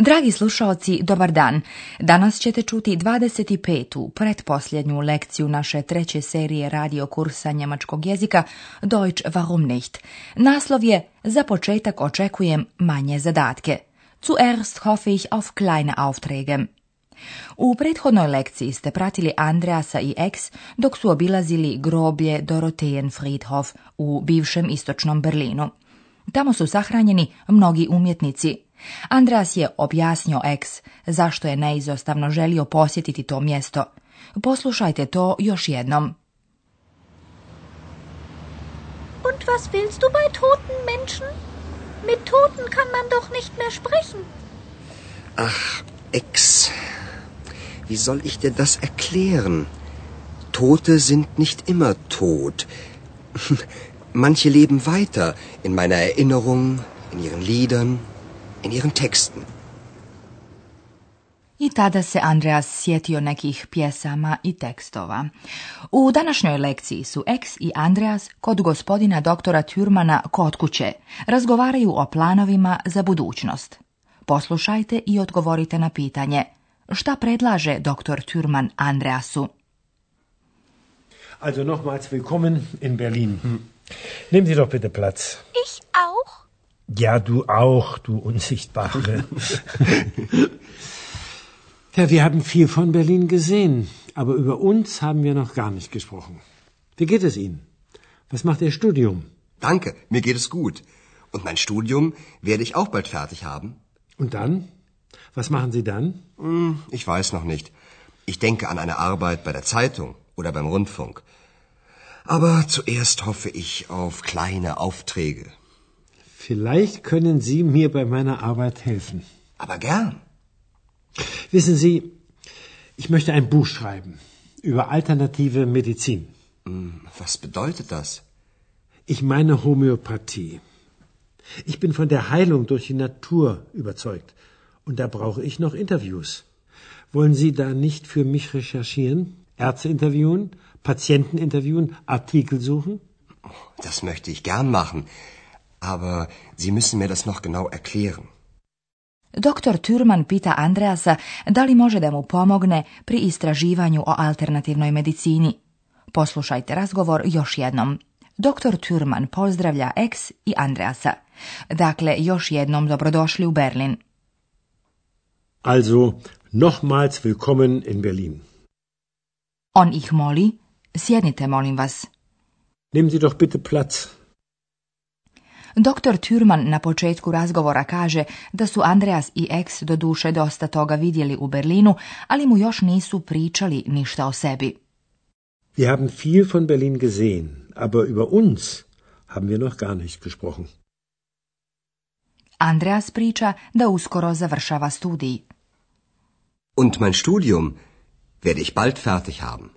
Dragi slušaoci, dobar dan. Danas ćete čuti 25. pretposljednju lekciju naše treće serije radio kursa njemačkog jezika Deutsch warum nicht. Naslov je Za početak očekujem manje zadatke. Zuerst hoffe ich auf kleine Aufträge. U prethodnoj lekciji ste pratili Andreasa i Ex dok su obilazili groblje Doroteen Friedhof u bivšem istočnom Berlinu. Tamo su sahranjeni mnogi umjetnici, Andras je objasnio ex zašto je neizostavno želio posjetiti to mjesto. Poslušajte to još jednom. Und was willst du bei toten Menschen? Mit Toten kann man doch nicht mehr sprechen. Ach, Ex. Wie soll ich dir das erklären? Tote sind nicht immer tot. Manche leben weiter in meiner Erinnerung, in ihren Liedern, in ihren Texten. I tada se Andreas sjetio nekih pjesama i tekstova. U današnjoj lekciji su Eks i Andreas kod gospodina doktora Tjurmana kod kuće. Razgovaraju o planovima za budućnost. Poslušajte i odgovorite na pitanje. Šta predlaže doktor Tjurman Andreasu? Also nochmals willkommen in Berlin. Hm. Nehmen Sie doch bitte Platz. Ja, du auch, du Unsichtbare. ja, wir haben viel von Berlin gesehen, aber über uns haben wir noch gar nicht gesprochen. Wie geht es Ihnen? Was macht Ihr Studium? Danke, mir geht es gut. Und mein Studium werde ich auch bald fertig haben. Und dann? Was machen Sie dann? Hm, ich weiß noch nicht. Ich denke an eine Arbeit bei der Zeitung oder beim Rundfunk. Aber zuerst hoffe ich auf kleine Aufträge. Vielleicht können Sie mir bei meiner Arbeit helfen. Aber gern. Wissen Sie, ich möchte ein Buch schreiben über alternative Medizin. Hm, was bedeutet das? Ich meine Homöopathie. Ich bin von der Heilung durch die Natur überzeugt. Und da brauche ich noch Interviews. Wollen Sie da nicht für mich recherchieren? Ärzte interviewen, Patienten interviewen, Artikel suchen? Oh, das möchte ich gern machen. Aber Sie müssen mir das noch genau erklären. Doktor Türman pita Andreasa da li može da mu pomogne pri istraživanju o alternativnoj medicini. Poslušajte razgovor još jednom. Doktor türman pozdravlja Ex i Andreasa. Dakle, još jednom dobrodošli u Berlin. Also, nochmals willkommen in Berlin. On ih moli, sjednite molim vas. Nehmen Sie doch bitte Platz. Doktor Thurman na početku razgovora kaže da su Andreas i Ex do duše dosta toga vidjeli u Berlinu, ali mu još nisu pričali ništa o sebi. Wir haben viel von Berlin gesehen, aber über uns haben wir noch gar nicht gesprochen. Andreas priča da uskoro završava studij. Und mein Studium werde ich bald fertig haben.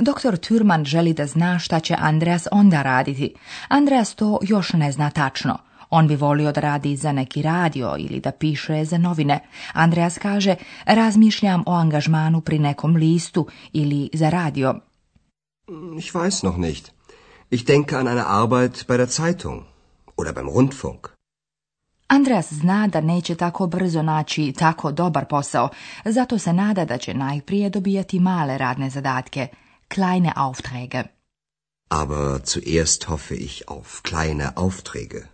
Doktor Turman želi da zna šta će Andreas onda raditi. Andreas to još ne zna tačno. On bi volio da radi za neki radio ili da piše za novine. Andreas kaže, razmišljam o angažmanu pri nekom listu ili za radio. Mm, ich weiß noch nicht. Ich denke an eine Arbeit bei der Zeitung oder beim Rundfunk. Andreas zna da neće tako brzo naći tako dobar posao, zato se nada da će najprije dobijati male radne zadatke – kleine Aufträge. Aber zuerst hoffe ich auf kleine Aufträge.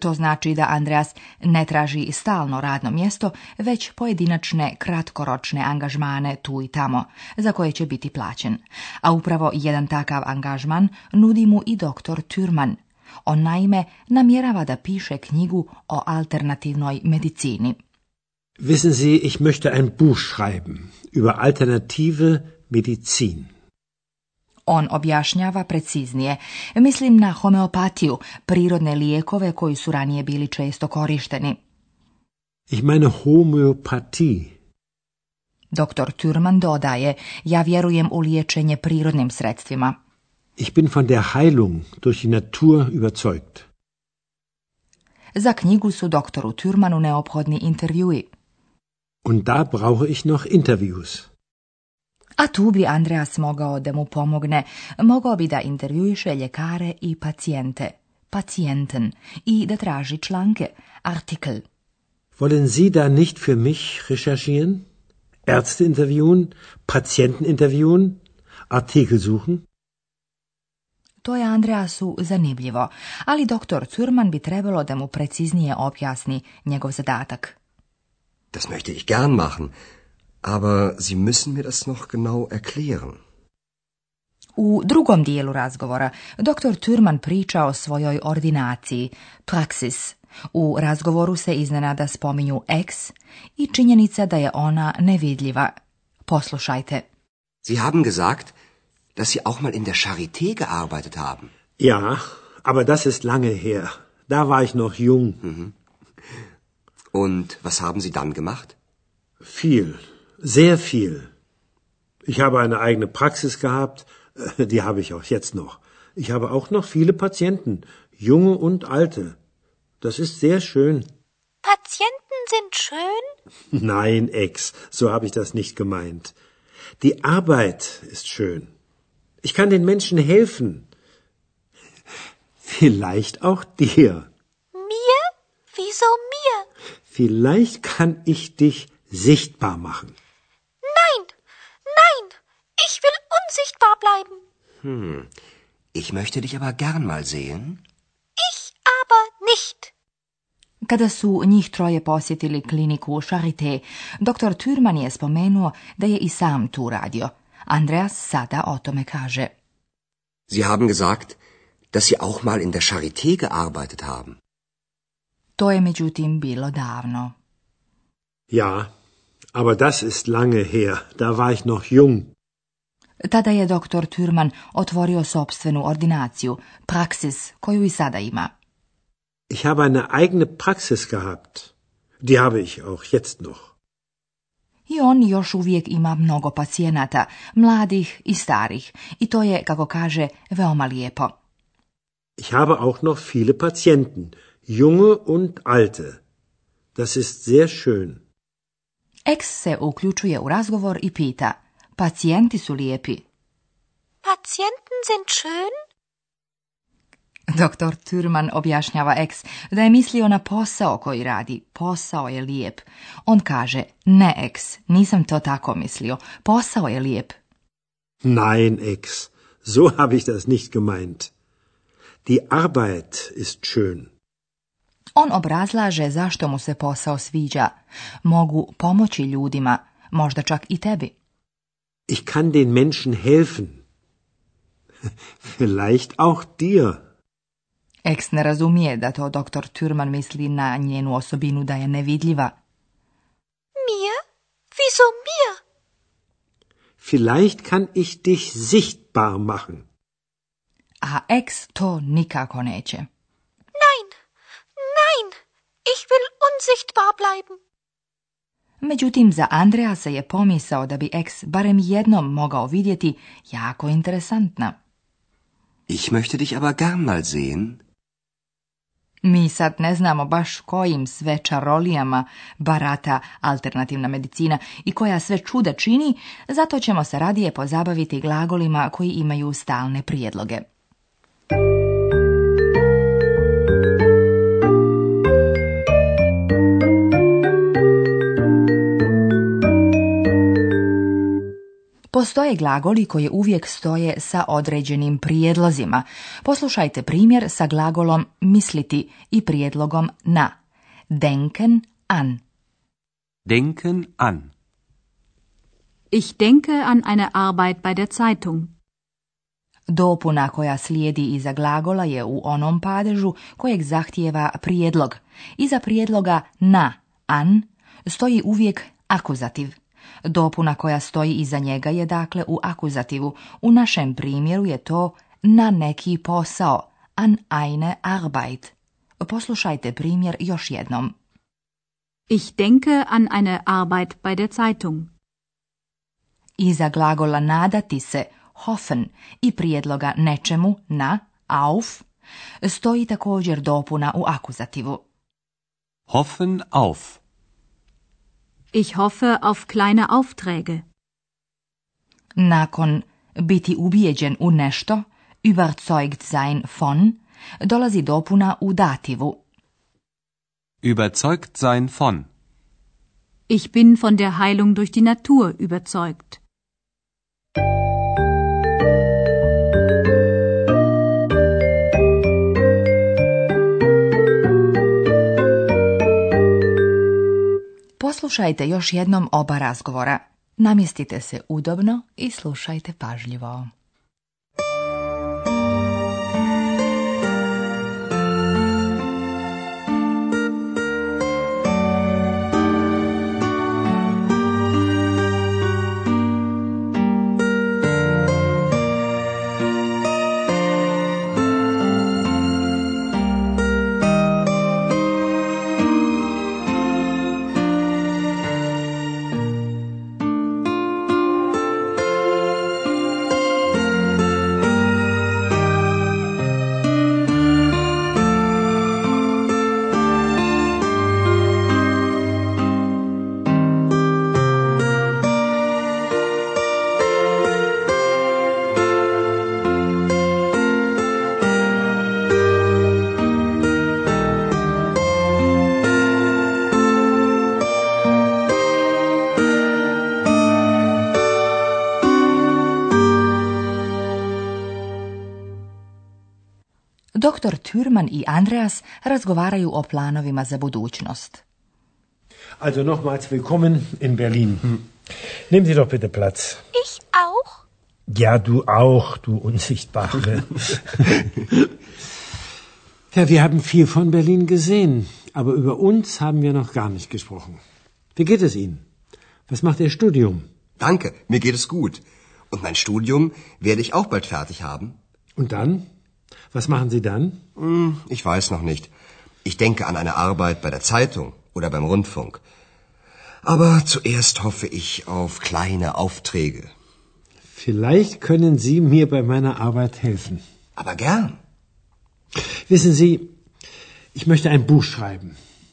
To znači da Andreas ne traži stalno radno mjesto, već pojedinačne, kratkoročne angažmane tu i tamo, za koje će biti plaćen. A upravo jedan takav angažman nudi mu i doktor Türman. On naime namjerava da piše knjigu o alternativnoj medicini. Wissen Sie, ich möchte ein Buch schreiben über alternative medicin. On objašnjava preciznije. Mislim na homeopatiju, prirodne lijekove koji su ranije bili često korišteni. Ich meine homeopatie. Doktor Thürman dodaje, ja vjerujem u liječenje prirodnim sredstvima. Ich bin von der Heilung durch die Natur überzeugt. Za knjigu su doktoru türmanu neophodni intervjui. Und da brauche ich noch interviews. A tu bi Andreas mogao da mu pomogne, mogao bi da intervjuiše ljekare i pacijente, pacijenten, i da traži članke, artikel. Wollen Sie da nicht für mich recherchieren? Ärzte interviewen, Patienten interviewen, Artikel suchen? To je Andreasu zanimljivo, ali doktor Curman bi trebalo da mu preciznije objasni njegov zadatak. Das möchte ich gern machen. Aber Sie müssen mir das noch genau erklären. U drugom dijelu razgovora dr. Turman priča o svojoj ordinaciji, praksis. U razgovoru se iznenada spominju ex i činjenica da je ona nevidljiva. Poslušajte. Sie haben gesagt, dass Sie auch mal in der Charité gearbeitet haben. Ja, aber das ist lange her. Da war ich noch jung. Mhm. Und was haben Sie dann gemacht? Viel. Sehr viel. Ich habe eine eigene Praxis gehabt, äh, die habe ich auch jetzt noch. Ich habe auch noch viele Patienten, junge und alte. Das ist sehr schön. Patienten sind schön? Nein, Ex, so habe ich das nicht gemeint. Die Arbeit ist schön. Ich kann den Menschen helfen. Vielleicht auch dir. Mir? Wieso mir? Vielleicht kann ich dich sichtbar machen. unsichtbar bleiben. Hm. Ich möchte dich aber gern mal sehen. Ich aber nicht. Kada su njih troje posjetili kliniku Charité, dr. Türman je spomenuo da je i sam tu radio. Andreas sada o tome kaže. Sie haben gesagt, dass Sie auch mal in der Charité gearbeitet haben. To je međutim bilo davno. Ja, aber das ist lange her. Da war ich noch jung. Tada je doktor turman otvorio sobstvenu ordinaciju, praksis, koju i sada ima. Ich habe eine eigene Praxis gehabt. Die habe ich auch jetzt noch. I on još uvijek ima mnogo pacijenata, mladih i starih, i to je, kako kaže, veoma lijepo. Ich habe auch noch viele Patienten, junge und alte. Das ist sehr schön. Ex se uključuje u razgovor i pita – Pacijenti su lijepi. Pacijenten sind schön? Doktor Thurman objašnjava ex da je mislio na posao koji radi. Posao je lijep. On kaže, ne ex, nisam to tako mislio. Posao je lijep. Nein ex, so habe ich das nicht gemeint. Die Arbeit ist schön. On obrazlaže zašto mu se posao sviđa. Mogu pomoći ljudima, možda čak i tebi. Ich kann den Menschen helfen. Vielleicht auch dir. Eks ne razumije da to doktor Thürman misli na njenu osobinu da je nevidljiva. Mir? Wieso mir? Vielleicht kann ich dich sichtbar machen. A Ex to nikako neće. Nein, nein, ich will unsichtbar bleiben. Međutim, za Andreasa je pomisao da bi ex barem jednom mogao vidjeti jako interesantna. Ich möchte dich aber mal sehen. Mi sad ne znamo baš kojim sve čarolijama barata alternativna medicina i koja sve čuda čini, zato ćemo se radije pozabaviti glagolima koji imaju stalne prijedloge. Postoje glagoli koji uvijek stoje sa određenim prijedlozima. Poslušajte primjer sa glagolom misliti i prijedlogom na. Denken an. Denken an. Ich denke an eine Arbeit bei der Zeitung. Dopuna koja slijedi iza glagola je u onom padežu kojeg zahtijeva prijedlog. Iza prijedloga na an stoji uvijek akuzativ. Dopuna koja stoji iza njega je dakle u akuzativu. U našem primjeru je to na neki posao, an eine Arbeit. Poslušajte primjer još jednom. Ich denke an eine Arbeit bei der Zeitung. Iza glagola nadati se, hoffen, i prijedloga nečemu, na, auf, stoji također dopuna u akuzativu. Hoffen auf. Ich hoffe auf kleine Aufträge. Nakon biti ubijeđen u nešto, überzeugt sein von, dolazi dopuna u dativu. Überzeugt sein von. Ich bin von der Heilung durch die Natur überzeugt. Poslušajte još jednom oba razgovora. Namjestite se udobno i slušajte pažljivo. Thürmann i Andreas razgovaraju o planovima za budućnost. Also nochmals willkommen in Berlin. Hm. Nehmen Sie doch bitte Platz. Ich auch? Ja, du auch, du Unsichtbare. ja, wir haben viel von Berlin gesehen, aber über uns haben wir noch gar nicht gesprochen. Wie geht es Ihnen? Was macht Ihr Studium? Danke, mir geht es gut. Und mein Studium werde ich auch bald fertig haben. Und dann? Was machen Sie dann? Hm, ich weiß noch nicht. Ich denke an eine Arbeit bei der Zeitung oder beim Rundfunk. Aber zuerst hoffe ich auf kleine Aufträge. Vielleicht können Sie mir bei meiner Arbeit helfen. Aber gern. Wissen Sie, ich möchte ein Buch schreiben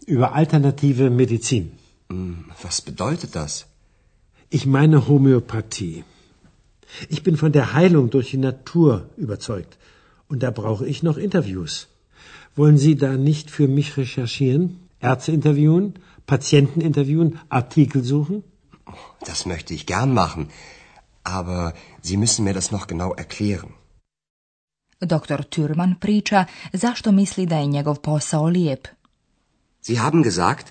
über alternative Medizin. Hm, was bedeutet das? Ich meine Homöopathie. Ich bin von der Heilung durch die Natur überzeugt. Und da brauche ich noch Interviews. Wollen Sie da nicht für mich recherchieren, Ärzte interviewen, Patienten interviewen, Artikel suchen? Das möchte ich gern machen, aber Sie müssen mir das noch genau erklären. Dr. Thürmann priča zašto misli da je njegov posao lijep. Sie haben gesagt,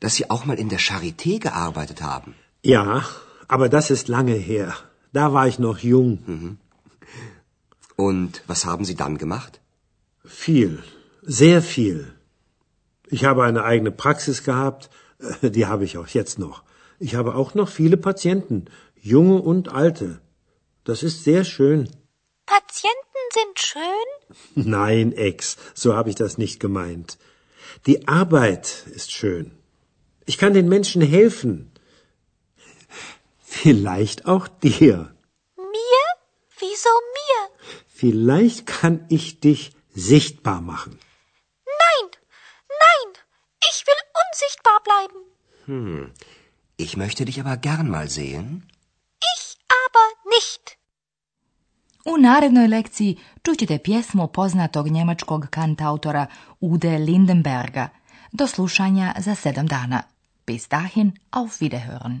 dass Sie auch mal in der Charité gearbeitet haben. Ja, aber das ist lange her. Da war ich noch jung. Mhm. Und was haben Sie dann gemacht? Viel, sehr viel. Ich habe eine eigene Praxis gehabt, äh, die habe ich auch jetzt noch. Ich habe auch noch viele Patienten, junge und alte. Das ist sehr schön. Patienten sind schön? Nein, Ex, so habe ich das nicht gemeint. Die Arbeit ist schön. Ich kann den Menschen helfen. Vielleicht auch dir. Mir? Wieso mir? Vielleicht kann ich dich sichtbar machen. Nein, nein, ich will unsichtbar bleiben. Hm, ich möchte dich aber gern mal sehen. Ich aber nicht. U narednoj lekciji čućete pjesmu poznatog njemačkog kantautora Ude Lindenberga. Do slušanja za sedam dana. Bis dahin auf Wiederhören.